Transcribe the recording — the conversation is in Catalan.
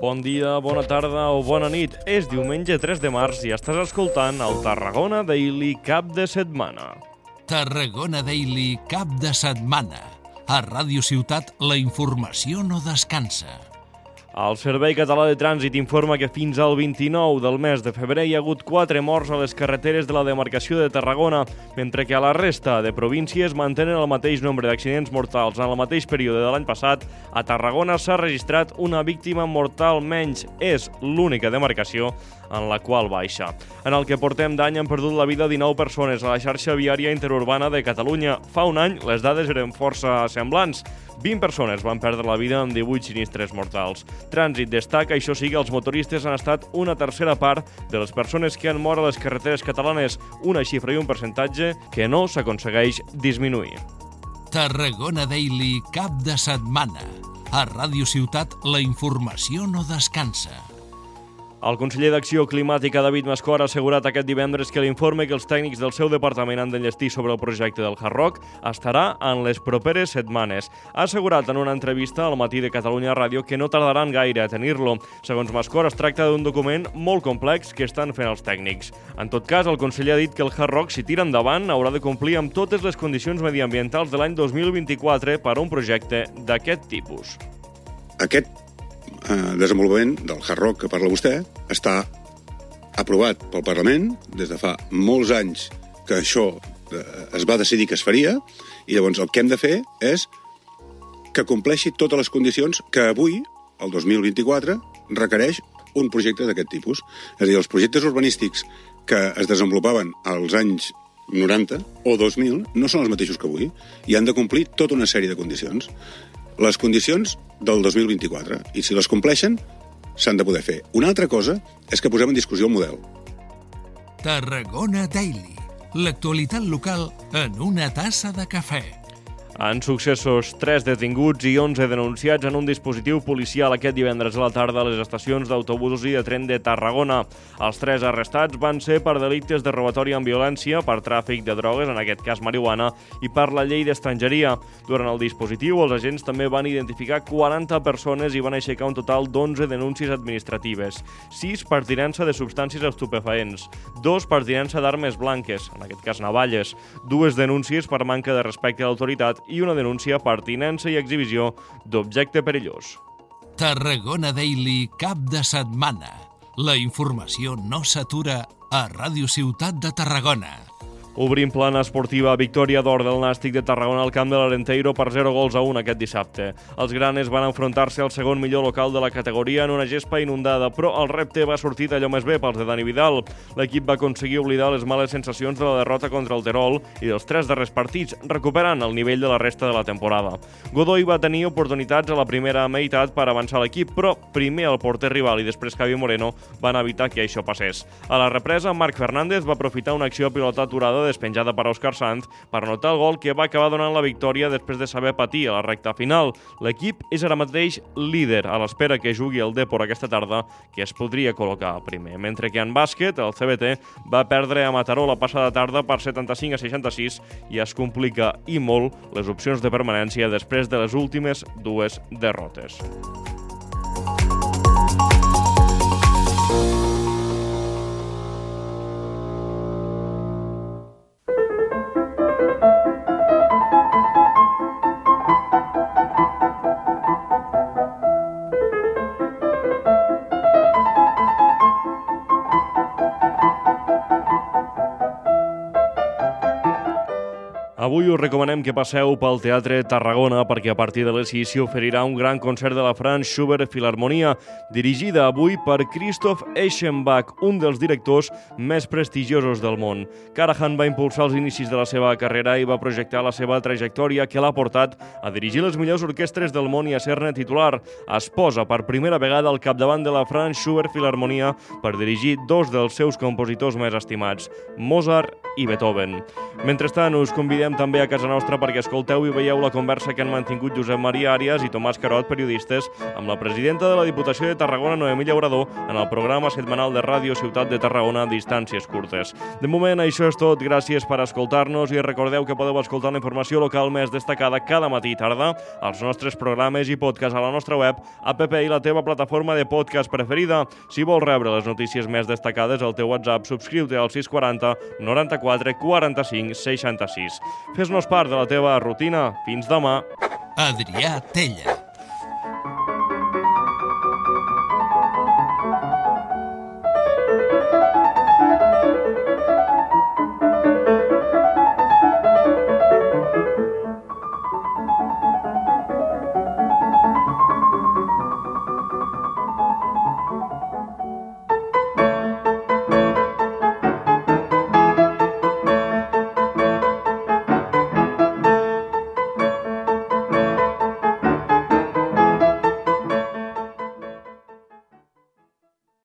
Bon dia, bona tarda o bona nit. És diumenge 3 de març i estàs escoltant el Tarragona Daily Cap de Setmana. Tarragona Daily Cap de Setmana. A Ràdio Ciutat la informació no descansa. El Servei Català de Trànsit informa que fins al 29 del mes de febrer hi ha hagut 4 morts a les carreteres de la demarcació de Tarragona, mentre que a la resta de províncies mantenen el mateix nombre d'accidents mortals. En el mateix període de l'any passat, a Tarragona s'ha registrat una víctima mortal menys. És l'única demarcació en la qual baixa. En el que portem d'any han perdut la vida 19 persones a la xarxa viària interurbana de Catalunya. Fa un any les dades eren força semblants. 20 persones van perdre la vida amb 18 sinistres mortals. Trànsit destaca, això sí, que els motoristes han estat una tercera part de les persones que han mort a les carreteres catalanes, una xifra i un percentatge que no s'aconsegueix disminuir. Tarragona Daily Cap de Setmana. A Ràdio Ciutat la informació no descansa. El conseller d'Acció Climàtica, David Mascor, ha assegurat aquest divendres que l'informe que els tècnics del seu departament han d'enllestir sobre el projecte del Hard Rock estarà en les properes setmanes. Ha assegurat en una entrevista al matí de Catalunya Ràdio que no tardaran gaire a tenir-lo. Segons Mascor, es tracta d'un document molt complex que estan fent els tècnics. En tot cas, el conseller ha dit que el Hard Rock, si tira endavant, haurà de complir amb totes les condicions mediambientals de l'any 2024 per a un projecte d'aquest tipus. Aquest eh, desenvolupament del hard rock que parla vostè està aprovat pel Parlament des de fa molts anys que això eh, es va decidir que es faria i llavors el que hem de fer és que compleixi totes les condicions que avui, el 2024, requereix un projecte d'aquest tipus. És a dir, els projectes urbanístics que es desenvolupaven als anys 90 o 2000 no són els mateixos que avui i han de complir tota una sèrie de condicions. Les condicions del 2024. I si les compleixen, s'han de poder fer. Una altra cosa és que posem en discussió el model. Tarragona Daily. L'actualitat local en una tassa de cafè. En successos, 3 detinguts i 11 denunciats en un dispositiu policial aquest divendres a la tarda a les estacions d'autobusos i de tren de Tarragona. Els tres arrestats van ser per delictes de robatori amb violència, per tràfic de drogues, en aquest cas marihuana, i per la llei d'estrangeria. Durant el dispositiu, els agents també van identificar 40 persones i van aixecar un total d'11 denúncies administratives. 6 per tinença de substàncies estupefaents, 2 per tinença d'armes blanques, en aquest cas navalles, dues denúncies per manca de respecte a l'autoritat i una denúncia per tinença i exhibició d'objecte perillós. Tarragona Daily Cap de Setmana. La informació no s'atura a Ràdio Ciutat de Tarragona. Obrim plana esportiva, victòria d'or del Nàstic de Tarragona al camp de l'Arenteiro per 0 gols a 1 aquest dissabte. Els granes van enfrontar-se al segon millor local de la categoria en una gespa inundada, però el repte va sortir d'allò més bé pels de Dani Vidal. L'equip va aconseguir oblidar les males sensacions de la derrota contra el Terol i dels tres darrers partits, recuperant el nivell de la resta de la temporada. Godoy va tenir oportunitats a la primera meitat per avançar l'equip, però primer el porter rival i després Javi Moreno van evitar que això passés. A la represa, Marc Fernández va aprofitar una acció pilota aturada despenjada per Òscar Sanz per anotar el gol que va acabar donant la victòria després de saber patir a la recta final. L'equip és ara mateix líder a l'espera que jugui el Depor aquesta tarda, que es podria col·locar primer. Mentre que en bàsquet, el CBT va perdre a Mataró la passada tarda per 75 a 66 i es complica i molt les opcions de permanència després de les últimes dues derrotes. Avui us recomanem que passeu pel Teatre Tarragona perquè a partir de les 6 s'hi oferirà un gran concert de la Franz Schubert Filharmonia dirigida avui per Christoph Eschenbach, un dels directors més prestigiosos del món. Karajan va impulsar els inicis de la seva carrera i va projectar la seva trajectòria que l'ha portat a dirigir les millors orquestres del món i a ser-ne titular. Es posa per primera vegada al capdavant de la Franz Schubert Filharmonia per dirigir dos dels seus compositors més estimats, Mozart i Beethoven. Mentrestant, us convidem saludem també a casa nostra perquè escolteu i veieu la conversa que han mantingut Josep Maria Àrias i Tomàs Carot, periodistes, amb la presidenta de la Diputació de Tarragona, Noemí Llaurador, en el programa setmanal de Ràdio Ciutat de Tarragona, Distàncies Curtes. De moment, això és tot. Gràcies per escoltar-nos i recordeu que podeu escoltar la informació local més destacada cada matí i tarda als nostres programes i podcasts a la nostra web, app i la teva plataforma de podcast preferida. Si vols rebre les notícies més destacades al teu WhatsApp, subscriu-te al 640 94 45 66. Fes-nos part de la teva rutina. Fins demà. Adrià Tella.